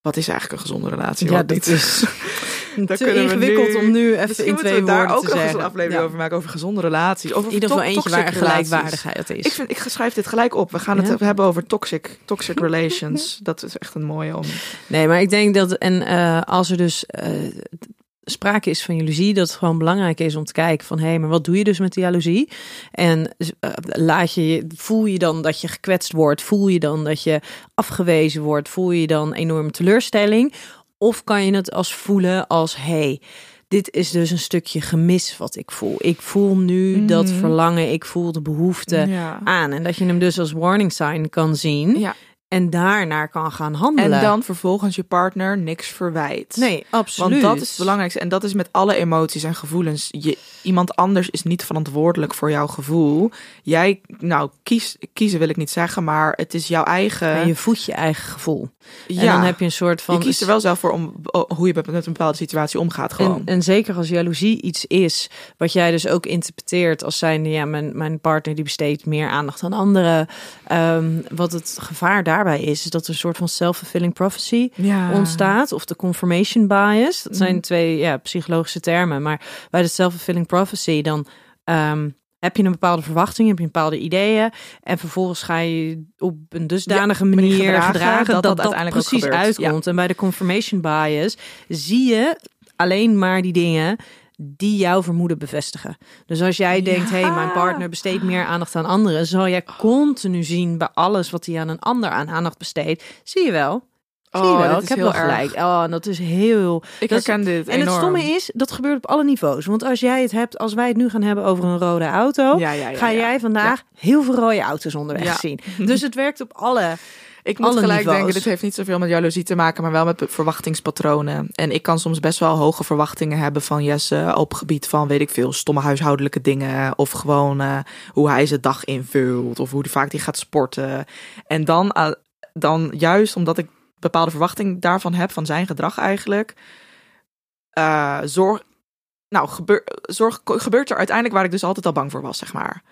A: Wat is eigenlijk een gezonde relatie?
B: Ja,
A: wat
B: dat
A: niet?
B: is
A: Daar
B: te ingewikkeld
A: nu-
B: om nu even
A: Misschien
B: in
A: moeten
B: twee
A: we daar
B: woorden
A: ook
B: te
A: nog eens
B: zeggen.
A: een aflevering
B: Ja.
A: over maken over gezonde relaties. Over
B: In ieder geval eentje waar gelijkwaardigheid is.
A: Ik, vind, ik schrijf dit gelijk op. We gaan het hebben over toxic, toxic relations. Dat is echt een mooie om.
B: Nee, maar ik denk dat en eh, als er dus eh, sprake is van jaloezie, dat het gewoon belangrijk is om te kijken van hé, hey, maar wat doe je dus met die jaloezie? En eh, laat je, je- voel je dan dat je gekwetst wordt? Voel je dan dat je afgewezen wordt? Voel je dan enorme teleurstelling? Of kan je het als voelen als hé, hey, dit is dus een stukje gemis wat ik voel. Ik voel nu dat
A: Mhm.
B: verlangen, ik voel de behoefte
A: Ja.
B: aan. En dat je hem dus als warning sign kan zien
A: Ja.
B: En daarnaar kan gaan handelen.
A: En dan vervolgens je partner niks verwijt.
B: Nee, absoluut.
A: Want dat is het belangrijkste. En dat is met alle emoties en gevoelens. Je, iemand anders is niet verantwoordelijk voor jouw gevoel. Jij, nou, kies, kiezen wil ik niet zeggen, maar het is jouw eigen.
B: En je voedt je eigen gevoel.
A: ja,
B: En dan heb je een soort van.
A: je kiest er wel zelf voor om oh, hoe je met een bepaalde situatie omgaat. Gewoon.
B: En, en zeker als jaloezie iets is, wat jij dus ook interpreteert als zijnde, ja, mijn, mijn partner die besteedt meer aandacht aan anderen. Ehm, wat het gevaar daarbij is, is dat er een soort van self-fulfilling prophecy
A: ja.
B: ontstaat. Of de confirmation bias. Dat zijn
A: Mhm.
B: twee ja, psychologische termen. Maar bij de self-fulfilling prophecy dan ehm, heb je een bepaalde verwachting, heb je bepaalde ideeën. En vervolgens ga je op een dusdanige manier
A: gedragen
B: gedragen,
A: dat
B: dat
A: dat uiteindelijk
B: precies uitkomt. En bij de confirmation bias zie je alleen maar die dingen die jouw vermoeden bevestigen. Dus als jij denkt, hé, hey, mijn partner besteedt meer aandacht aan anderen, zal jij continu zien bij alles wat hij aan een ander aan aandacht besteedt. Zie je wel? Zie je
A: Oh,
B: wel? Ik heb
A: heel
B: wel gelijk.
A: erg.
B: Oh, en dat is heel.
A: Ik
B: dat is-
A: herken dit
B: En het stomme is, dat gebeurt op alle niveaus. Want als jij het hebt, als wij het nu gaan hebben over een rode auto,
A: Ja, ja, ja,
B: ga jij vandaag heel veel rode auto's onderweg zien. Dus het werkt op alle.
A: Ik moet
B: alle
A: gelijk
B: niveaus.
A: denken, dit heeft niet zoveel met jaloezie te maken, maar wel met verwachtingspatronen. En ik kan soms best wel hoge verwachtingen hebben van Jesse op gebied van, weet ik veel, stomme huishoudelijke dingen. Of gewoon eh, hoe hij zijn dag invult. Of hoe vaak die gaat sporten. En dan, eh, dan juist omdat ik bepaalde verwachting daarvan heb, van zijn gedrag eigenlijk, eh, zorg, nou, gebeur, zorg, gebeurt er uiteindelijk waar ik dus altijd al bang voor was, zeg maar.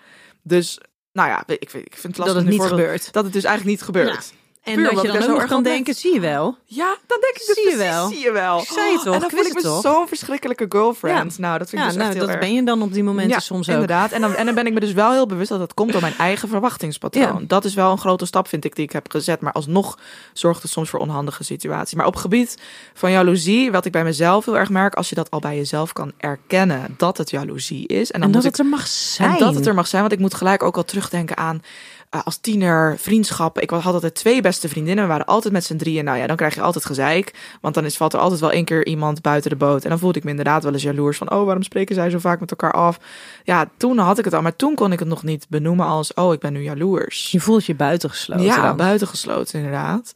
A: Dus, nou ja, ik, vind- ik vind het lastig
B: Dat het niet
A: voorbeeld-
B: gebeurt.
A: Dat het dus eigenlijk niet gebeurt.
B: En
A: Puur
B: dat je dan ook
A: zo
B: nog
A: erg
B: kan denken, zie je wel.
A: Ja, dan denk ik dus
B: Zie je
A: precies,
B: wel.
A: zie je wel.
B: Ik zei het toch,
A: En dan
B: ik
A: voel ik me
B: toch?
A: zo'n verschrikkelijke girlfriend. Nou, dat vind ik
B: Ja,
A: dus echt
B: nou,
A: heel
B: dat
A: erg.
B: ben je dan op die momenten
A: ja,
B: soms ook.
A: inderdaad. En dan, en dan ben ik me dus wel heel bewust dat dat komt door mijn eigen verwachtingspatroon.
B: Ja.
A: Dat is wel een grote stap, vind ik, die ik heb gezet. Maar alsnog zorgt het soms voor onhandige situaties. Maar op gebied van jaloezie, wat ik bij mezelf heel erg merk, als je dat al bij jezelf kan erkennen dat het jaloezie is. En dan
B: En dat
A: ik
B: het er mag zijn.
A: en dat het er mag zijn, want ik moet gelijk ook al terugdenken aan eh, als tiener vriendschappen. Ik had altijd twee beste vriendinnen. We waren altijd met z'n drieën. Nou ja, dan krijg je altijd gezeik. Want dan is, valt er altijd wel één keer iemand buiten de boot. En dan voelde ik me inderdaad wel eens jaloers van... oh, waarom spreken zij zo vaak met elkaar af? Ja, toen had ik het al. Maar toen kon ik het nog niet benoemen als... oh, ik ben nu jaloers.
B: Je voelt je buitengesloten.
A: Ja,
B: dan.
A: buitengesloten inderdaad.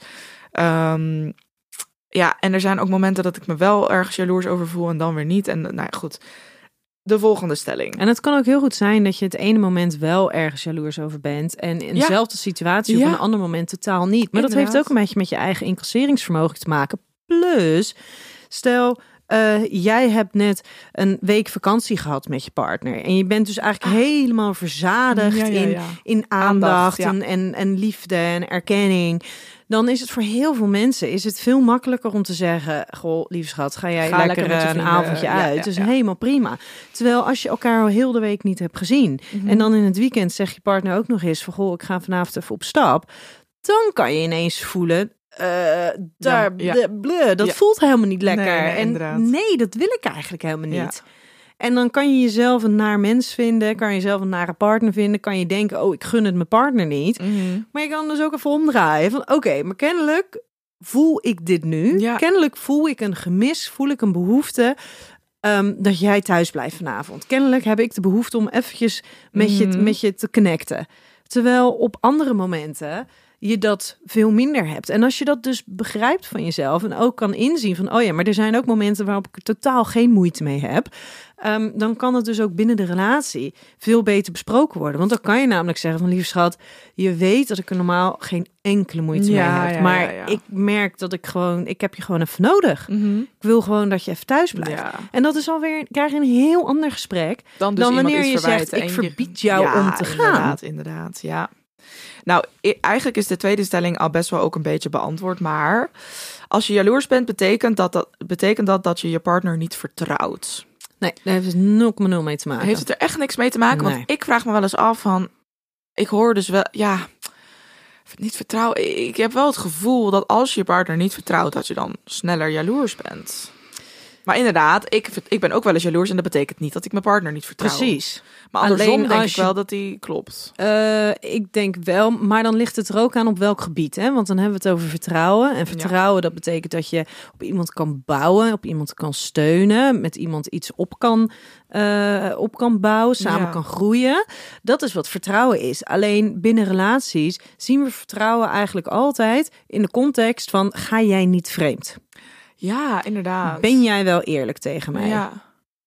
A: Ehm, ja, en er zijn ook momenten dat ik me wel ergens jaloers over voel... en dan weer niet. En nou ja, goed. De volgende stelling.
B: En het kan ook heel goed zijn dat je het ene moment wel ergens jaloers over bent. En in
A: Ja.
B: dezelfde situatie
A: Ja.
B: op een ander moment totaal niet. Maar dat heeft ook een beetje met je eigen incasseringsvermogen te maken. Plus, stel, eh, jij hebt net een week vakantie gehad met je partner. En je bent dus eigenlijk helemaal verzadigd
A: Ja, ja,
B: in,
A: ja.
B: in aandacht,
A: Aandacht,
B: en, en, en liefde en erkenning. Dan is het voor heel veel mensen is het veel makkelijker om te zeggen: Goh, lieve schat, ga jij
A: Ga
B: lekker, eh, een avondje
A: Ja,
B: uit.
A: ja,
B: dus
A: ja.
B: helemaal prima. Terwijl als je elkaar al heel de week niet hebt gezien.
A: Mhm.
B: En dan in het weekend zegt je partner ook nog eens: van Goh, ik ga vanavond even op stap. Dan kan je ineens voelen. eh, daar,
A: ja.
B: bleh, bleh, dat
A: Ja.
B: voelt helemaal niet lekker.
A: Nee, nee,
B: en
A: inderdaad.
B: nee, dat wil ik eigenlijk helemaal
A: Ja.
B: niet. En dan kan je jezelf een naar mens vinden, kan je jezelf een nare partner vinden, kan je denken, oh, ik gun het mijn partner niet.
A: Mhm.
B: Maar je kan dus ook even omdraaien van, oké, maar kennelijk voel ik dit nu.
A: Ja.
B: Kennelijk voel ik een gemis, voel ik een behoefte ehm, dat jij thuis blijft vanavond. Kennelijk heb ik de behoefte om eventjes met, je,
A: Mhm.
B: met je te connecten. Terwijl op andere momenten je dat veel minder hebt. En als je dat dus begrijpt van jezelf en ook kan inzien van, oh ja, maar er zijn ook momenten waarop ik er totaal geen moeite mee heb, ehm, dan kan het dus ook binnen de relatie veel beter besproken worden. Want dan kan je namelijk zeggen van, lieve schat, je weet dat ik er normaal geen enkele moeite
A: Ja,
B: mee heb.
A: ja,
B: maar
A: ja,
B: ik merk dat ik gewoon, ik heb je gewoon even nodig.
A: Mhm.
B: Ik wil gewoon dat je even thuis blijft. En dat is alweer, krijg je een heel ander gesprek.
A: Dan, dus
B: Dan wanneer je zegt, ik verbied jou om te gaan.
A: Inderdaad, inderdaad, ja. Nou, eigenlijk is de tweede stelling al best wel ook een beetje beantwoord. Maar als je jaloers bent, betekent dat, dat, betekent dat dat je je partner niet vertrouwt.
B: Nee, daar heeft het 0,0 mee te maken.
A: Heeft het er echt niks mee te maken?
B: Nee.
A: Want ik vraag me wel eens af van... Ik hoor dus wel, ja... Niet vertrouwen. Ik heb wel het gevoel dat als je je partner niet vertrouwt... dat je dan sneller jaloers bent. Maar inderdaad, ik, ik ben ook wel eens jaloers... en dat betekent niet dat ik mijn partner niet vertrouw.
B: Precies.
A: Maar andersom
B: Alleen
A: denk ik
B: je-
A: wel dat die klopt.
B: Eh, ik denk wel, maar dan ligt het er ook aan op welk gebied. Hè? Want dan hebben we het over vertrouwen. En vertrouwen, dat betekent dat je op iemand kan bouwen, op iemand kan steunen, met iemand iets op kan, eh, op kan bouwen, samen
A: Ja.
B: kan groeien. Dat is wat vertrouwen is. Alleen binnen relaties zien we vertrouwen eigenlijk altijd in de context van: ga jij niet vreemd?
A: Ja, inderdaad.
B: Ben jij wel eerlijk tegen mij?
A: Ja.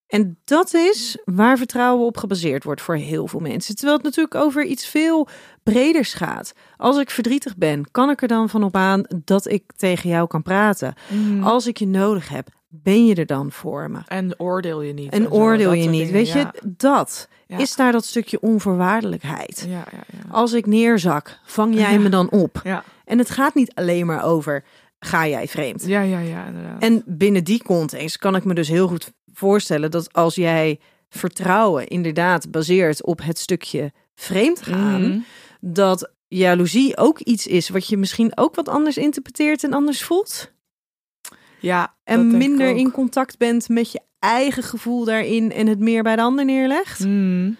B: En dat is waar vertrouwen op gebaseerd wordt voor heel veel mensen. Terwijl het natuurlijk over iets veel breders gaat. Als ik verdrietig ben, kan ik er dan van op aan dat ik tegen jou kan praten.
A: Mhm.
B: Als ik je nodig heb, ben je er dan voor me?
A: En oordeel je niet.
B: En
A: zo,
B: oordeel je niet.
A: dingen,
B: Weet je, dat
A: Ja.
B: is daar dat stukje onvoorwaardelijkheid.
A: Ja, ja, ja.
B: Als ik neerzak, vang jij me dan op?
A: Ja,
B: En het gaat niet alleen maar over, ga jij vreemd?
A: ja, ja, ja inderdaad.
B: En binnen die context kan ik me dus heel goed voorstellen dat als jij vertrouwen inderdaad baseert op het stukje vreemd gaan,
A: Mhm.
B: dat jaloezie ook iets is wat je misschien ook wat anders interpreteert en anders voelt.
A: Ja,
B: En minder in contact bent met je eigen gevoel daarin en het meer bij de ander neerlegt.
A: Mm.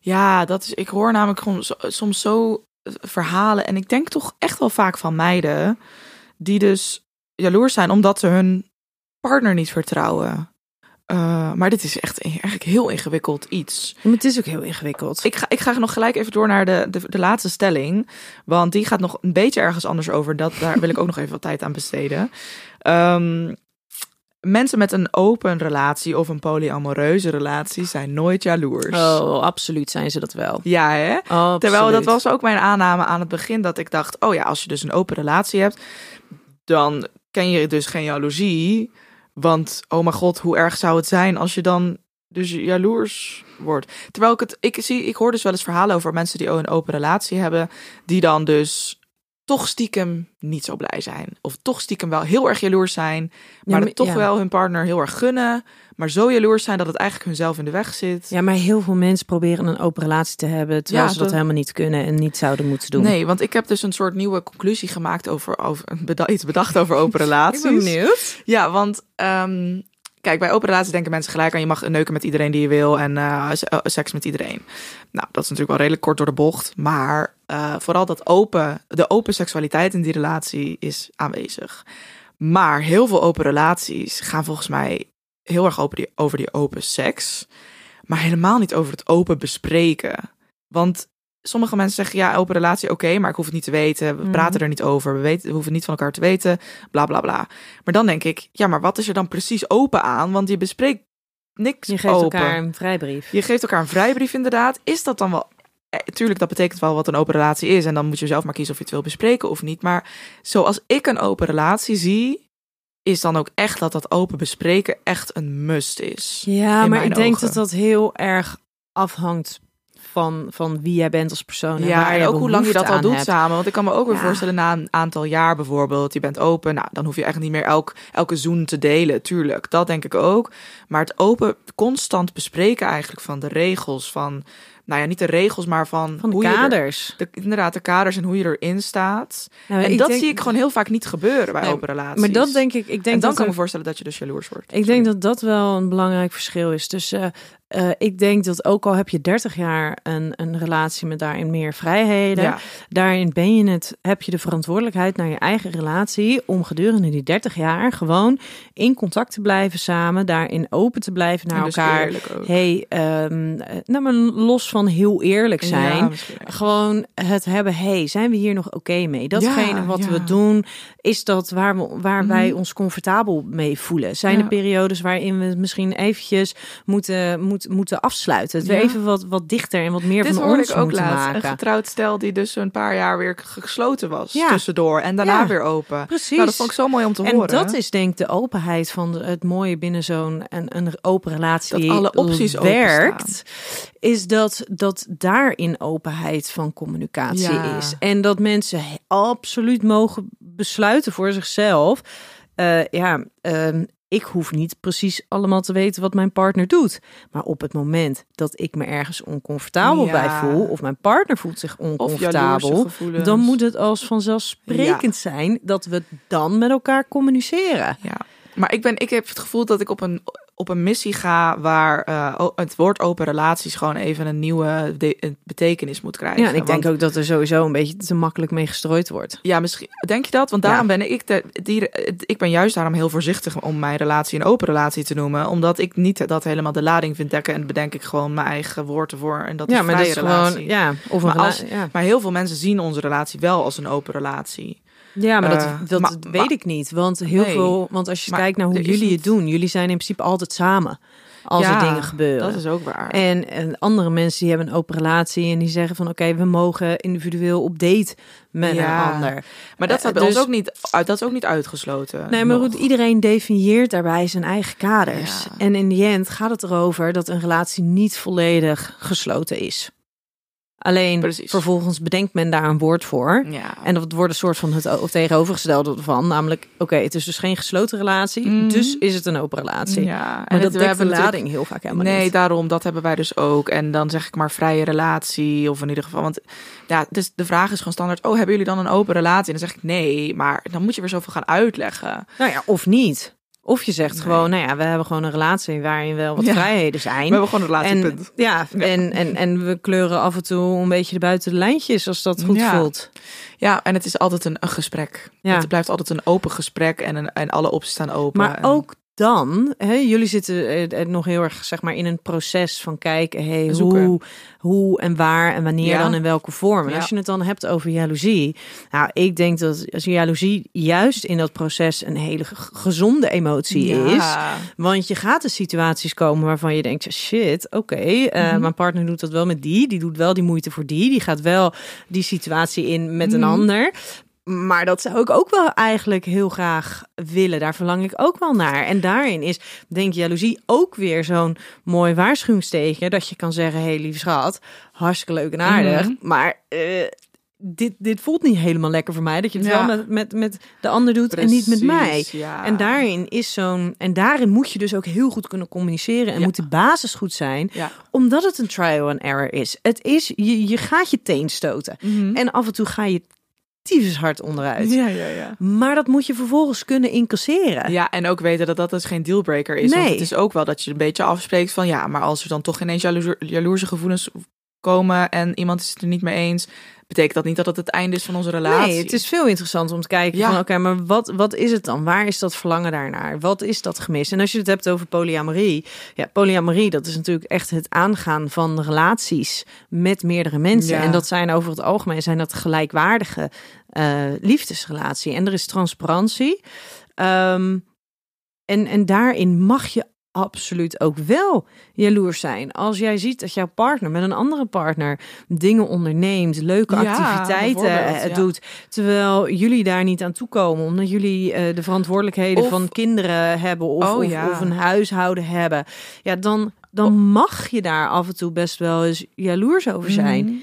A: Ja, dat is. Ik hoor namelijk zo- soms zo eh, verhalen en ik denk toch echt wel vaak van meiden die dus jaloers zijn omdat ze hun partner niet vertrouwen. Eh, maar dit is echt eigenlijk heel ingewikkeld iets.
B: Maar het is ook heel ingewikkeld.
A: Ik ga, ik ga nog gelijk even door naar de, de, de laatste stelling. Want die gaat nog een beetje ergens anders over. Dat, daar wil ik ook nog even wat tijd aan besteden. Ehm, mensen met een open relatie of een polyamoreuze relatie zijn nooit jaloers.
B: Oh, absoluut zijn ze dat wel.
A: Ja, hè?
B: Absoluut.
A: Terwijl dat was ook mijn aanname aan het begin. Dat ik dacht, oh ja, als je dus een open relatie hebt, dan ken je dus geen jaloezie. Want, oh mijn god, hoe erg zou het zijn als je dan dus jaloers wordt. Terwijl ik het, ik zie, ik hoor dus wel eens verhalen over mensen die een open relatie hebben, die dan dus toch stiekem niet zo blij zijn. Of toch stiekem wel heel erg jaloers zijn, maar,
B: maar-
A: het toch
B: ja.
A: wel hun partner heel erg gunnen, maar zo jaloers zijn dat het eigenlijk hunzelf in de weg zit.
B: Ja, maar heel veel mensen proberen een open relatie te hebben, terwijl
A: Ja,
B: ze dat
A: dat-
B: helemaal niet kunnen en niet zouden moeten doen.
A: Nee, want ik heb dus een soort nieuwe conclusie gemaakt over, over beda- iets bedacht over open relaties.
B: benieuwd.
A: Ja, want ehm, kijk, bij open relaties denken mensen gelijk aan je mag neuken met iedereen die je wil en eh, eh, seks met iedereen. Nou, dat is natuurlijk wel redelijk kort door de bocht, maar eh, vooral dat open, de open seksualiteit in die relatie is aanwezig. Maar heel veel open relaties gaan volgens mij heel erg over die, over die open seks, maar helemaal niet over het open bespreken. Want sommige mensen zeggen ja, open relatie, oké, maar ik hoef het niet te weten. We
B: Mhm.
A: praten er niet over. We, weten, we hoeven niet van elkaar te weten. Bla bla bla. Maar dan denk ik, ja, maar wat is er dan precies open aan? Want je bespreekt niks
B: Je geeft
A: open.
B: elkaar een vrijbrief.
A: Je geeft elkaar een vrijbrief, inderdaad. Is dat dan wel. Eh, tuurlijk, dat betekent wel wat een open relatie is. En dan moet je zelf maar kiezen of je het wil bespreken of niet. Maar zoals ik een open relatie zie, is dan ook echt dat dat open bespreken echt een must is.
B: Ja, maar ik denk
A: ogen.
B: dat dat heel erg afhangt van, van wie jij bent als persoon. En
A: Ja,
B: waar
A: en ook hoe lang je dat al doet
B: hebt.
A: samen. Want ik kan me ook weer
B: Ja.
A: voorstellen, na een aantal jaar bijvoorbeeld, je bent open, nou, dan hoef je echt niet meer elk, elke zoen te delen. Tuurlijk, dat denk ik ook. Maar het open, constant bespreken eigenlijk van de regels, van, nou ja, niet de regels, maar van,
B: Van de
A: hoe je er-
B: kaders.
A: de, inderdaad, de kaders en hoe je erin staat.
B: Nou,
A: en dat
B: denk-
A: zie ik gewoon heel vaak niet gebeuren bij
B: Nee,
A: open relaties.
B: Maar dat denk ik. Ik
A: en
B: denk
A: dan
B: dat
A: kan ik me voorstellen dat je dus jaloers wordt.
B: Ik denk dat dat wel een belangrijk verschil is. Dus eh, ik denk dat ook al heb je 30 jaar een, een relatie met daarin meer vrijheden,
A: Ja.
B: daarin ben je het, heb je de verantwoordelijkheid naar je eigen relatie om gedurende die 30 jaar gewoon in contact te blijven samen, daarin open te blijven naar
A: dus
B: elkaar. Hey, eh, nou maar los van heel eerlijk zijn.
A: Ja.
B: Gewoon het hebben, hey, zijn we hier nog oké mee? Datgene
A: Ja,
B: wat we doen, is dat waar, we, waar wij
A: Mhm.
B: ons comfortabel mee voelen? Zijn er periodes waarin we misschien eventjes moeten, moet, moeten afsluiten? Het weer even wat, wat dichter en wat meer
A: Dit
B: van
A: hoorde
B: ons
A: ik ook laatst.
B: maken.
A: Een getrouwd stel die dus een paar jaar weer gesloten was
B: Ja.
A: tussendoor. En daarna
B: Ja.
A: weer open.
B: Precies.
A: Nou, dat vond ik zo mooi om te
B: en
A: horen.
B: dat is denk ik de openheid van het mooie binnen zo'n een, een open relatie
A: Dat alle opties
B: werkt, is dat, dat daarin openheid van communicatie is. En dat mensen absoluut mogen besluiten voor zichzelf. eh, ja, ehm, ik hoef niet precies allemaal te weten wat mijn partner doet. Maar op het moment dat ik me ergens oncomfortabel
A: Ja.
B: bij voel, of mijn partner voelt zich oncomfortabel, dan moet het als vanzelfsprekend zijn dat we dan met elkaar communiceren.
A: Ja, maar ik, ben, ik heb het gevoel dat ik op een, op een missie ga waar eh, het woord open relaties gewoon even een nieuwe de- betekenis moet krijgen.
B: Ja, en ik denk
A: Want-
B: ook dat er sowieso een beetje te makkelijk mee gestrooid wordt.
A: Ja, misschien denk je dat? Want daarom ben ik de, die, ik ben juist daarom heel voorzichtig om mijn relatie een open relatie te noemen, omdat ik niet dat helemaal de lading vind dekken en bedenk ik gewoon mijn eigen woorden voor en dat is
B: ja, maar
A: vrije
B: dat is
A: relatie.
B: gewoon, ja, of een
A: Maar als-
B: ja.
A: Maar heel veel mensen zien onze relatie wel als een open relatie.
B: Ja, maar dat,
A: eh,
B: dat
A: maar-
B: weet
A: maar-
B: ik niet, want heel
A: Nee.
B: veel, want als je
A: Maar
B: kijkt naar hoe jullie het doen, jullie zijn in principe altijd samen als
A: Ja,
B: er dingen gebeuren.
A: Dat is ook waar.
B: En, en andere mensen die hebben een open relatie en die zeggen van oké, we mogen individueel op date met
A: Ja.
B: een ander.
A: maar dat staat bij
B: dus-
A: ons ook niet, uit- dat is ook niet uitgesloten.
B: Nee, maar goed, iedereen definieert daarbij zijn eigen kaders.
A: Ja.
B: En in die end gaat het erover dat een relatie niet volledig gesloten is. Alleen
A: Precies.
B: vervolgens bedenkt men daar een woord voor.
A: Ja.
B: En dat wordt een soort van het tegenovergestelde van. Namelijk, oké, het is dus geen gesloten relatie.
A: Mhm.
B: Dus is het een open relatie.
A: Ja,
B: maar
A: en
B: dat
A: het- we
B: dekt de lading heel vaak helemaal
A: nee,
B: niet.
A: daarom, dat hebben wij dus ook. En dan zeg ik maar vrije relatie, of in ieder geval. Want ja, dus de vraag is gewoon standaard: oh, hebben jullie dan een open relatie? En dan zeg ik nee, maar dan moet je weer zoveel gaan uitleggen.
B: Nou ja, of niet. Of je zegt
A: Nee.
B: gewoon, nou ja, we hebben gewoon een relatie waarin wel wat
A: Ja.
B: vrijheden zijn.
A: We hebben gewoon een relatie,
B: En,
A: punt.
B: ja, En, en, en we kleuren af en toe een beetje de buiten de lijntjes als dat goed
A: Ja.
B: voelt.
A: Ja, en het is altijd een, een gesprek.
B: Ja.
A: Het blijft altijd een open gesprek en, een, en alle opties staan open.
B: Maar
A: En-
B: ook dan, hè, jullie zitten eh, eh, nog heel erg zeg maar in een proces van kijken, hey,
A: Zoeken.
B: hoe, hoe en waar en wanneer
A: Ja.
B: dan in welke vorm. En
A: Ja.
B: als je het dan hebt over jaloezie, nou, ik denk dat als jaloezie juist in dat proces een hele ge- gezonde emotie
A: Ja.
B: is. Want je gaat er situaties komen waarvan je denkt, shit, oké, eh,
A: Mhm.
B: mijn partner doet dat wel met die, die doet wel die moeite voor die, die gaat wel die situatie in met een
A: Mhm.
B: ander. Maar dat zou ik ook wel eigenlijk heel graag willen. Daar verlang ik ook wel naar. En daarin is, denk jaloezie ook weer zo'n mooi waarschuwingsteken. Dat je kan zeggen, hé hey, lieve schat, hartstikke leuk en aardig.
A: Mhm.
B: Maar eh, dit, dit voelt niet helemaal lekker voor mij. Dat je het
A: Ja.
B: wel met, met, met de ander doet en niet met mij.
A: Ja.
B: En daarin is zo'n. En daarin moet je dus ook heel goed kunnen communiceren. En
A: Ja.
B: moet de basis goed zijn. Omdat het een trial and error is. Het is, je, je gaat je teen stoten.
A: Mhm.
B: En af en toe ga je tyfus hard onderuit.
A: Ja, ja, ja.
B: Maar dat moet je vervolgens kunnen incasseren.
A: Ja, en ook weten dat dat dus geen dealbreaker is. Want
B: Nee.
A: het is ook wel dat je een beetje afspreekt van ja, maar als er dan toch ineens jaloers, jaloerse gevoelens komen en iemand is het er niet mee eens, betekent dat niet dat het het einde is van onze relatie.
B: Nee, het is veel interessanter om te kijken
A: Ja.
B: van oké, maar wat, wat is het dan? Waar is dat verlangen daarnaar? Wat is dat gemis? En als je het hebt over polyamorie, ja, polyamorie, dat is natuurlijk echt het aangaan van relaties met meerdere mensen.
A: Ja.
B: En dat zijn over het algemeen zijn dat gelijkwaardige eh liefdesrelatie. En er is transparantie. Ehm, en, en daarin mag je absoluut ook wel jaloers zijn. Als jij ziet dat jouw partner met een andere partner dingen onderneemt, leuke
A: Ja,
B: activiteiten eh,
A: ja.
B: doet, terwijl jullie daar niet aan toekomen, omdat jullie eh, de verantwoordelijkheden
A: Of-
B: van kinderen hebben of,
A: Oh,
B: of,
A: ja.
B: of een huishouden hebben, ja, dan, dan mag je daar af en toe best wel eens jaloers over zijn.
A: Mhm.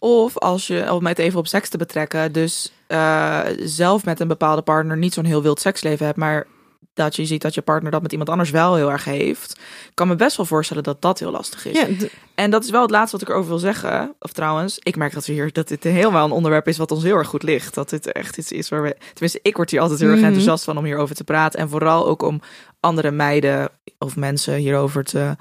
A: Of als je, om het even op seks te betrekken, dus eh, zelf met een bepaalde partner niet zo'n heel wild seksleven hebt, maar dat je ziet dat je partner dat met iemand anders wel heel erg heeft. Ik kan me best wel voorstellen dat dat heel lastig is.
B: Ja,
A: En dat is wel het laatste wat ik erover wil zeggen. Of trouwens, ik merk dat we hier dat dit helemaal een onderwerp is wat ons heel erg goed ligt. Dat dit echt iets is waar we. Tenminste, ik word hier altijd heel erg
B: Mhm.
A: enthousiast van om hierover te praten. En vooral ook om andere meiden of mensen hierover te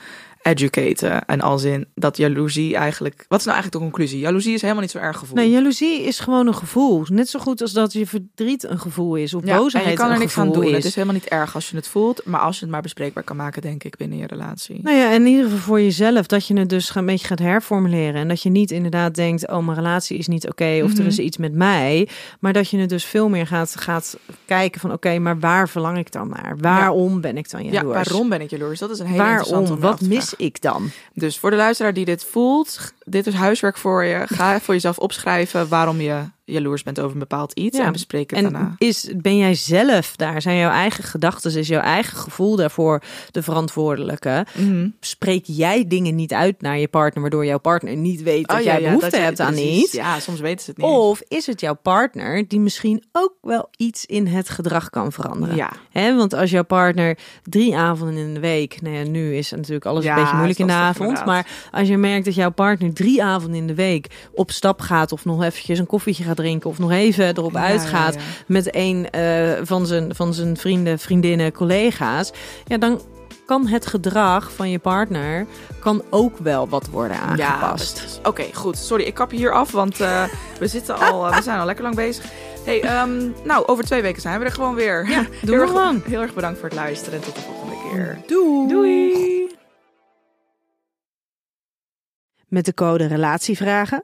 A: educaten. En als in dat jaloezie eigenlijk. Wat is nou eigenlijk de conclusie? Jaloezie is helemaal niet zo erg gevoel.
B: Nee, jaloezie is gewoon een gevoel. Net zo goed als dat je verdriet een gevoel is of
A: Ja,
B: boosheid
A: en je kan er niks aan doen.
B: is.
A: Het is helemaal niet erg als je het voelt, maar als je het maar bespreekbaar kan maken, denk ik, binnen je relatie.
B: Nou ja, in ieder geval voor jezelf, dat je het dus een beetje gaat herformuleren. En dat je niet inderdaad denkt, oh, mijn relatie is niet oké, of er
A: Mhm.
B: is iets met mij. Maar dat je het dus veel meer gaat, gaat kijken van, oké, maar waar verlang ik dan naar? Waarom ben ik dan
A: ja,
B: jaloers?
A: waarom ben ik jaloers? Dat is een hele
B: Waarom? Wat mis. Ik dan?
A: Dus voor de luisteraar die dit voelt, dit is huiswerk voor je. Ga voor jezelf opschrijven waarom je jaloers bent over een bepaald iets
B: Ja.
A: en bespreek het daarna.
B: En is, ben jij zelf daar? Zijn jouw eigen gedachten, is jouw eigen gevoel daarvoor de verantwoordelijke?
A: Mhm.
B: Spreek jij dingen niet uit naar je partner, waardoor jouw partner niet weet dat
A: Oh,
B: jij
A: ja,
B: behoefte
A: dat je-
B: hebt aan
A: precies.
B: iets?
A: Ja, soms weten ze het niet.
B: Of is het jouw partner die misschien ook wel iets in het gedrag kan veranderen?
A: ja.
B: Want als jouw partner drie avonden in de week, nou ja, nu is natuurlijk alles
A: Ja,
B: een beetje moeilijk in de avond,
A: inderdaad.
B: maar als je merkt dat jouw partner drie avonden in de week op stap gaat of nog eventjes een koffietje gaat drinken of nog even erop
A: Ja,
B: uitgaat
A: ja,
B: met een eh, van, zijn, van zijn vrienden, vriendinnen, collega's, ja, dan kan het gedrag van je partner kan ook wel wat worden aangepast.
A: Oké, goed. Sorry, ik kap je hier af, want eh, we, zitten al, eh, we zijn al lekker lang bezig. Hey, ehm, nou, over twee weken zijn we er gewoon weer.
B: Ja,
A: heel,
B: doen we
A: erg,
B: gewoon.
A: heel erg bedankt voor het luisteren en tot de volgende keer.
B: Doei!
A: Doei!
B: Met de code Relatievragen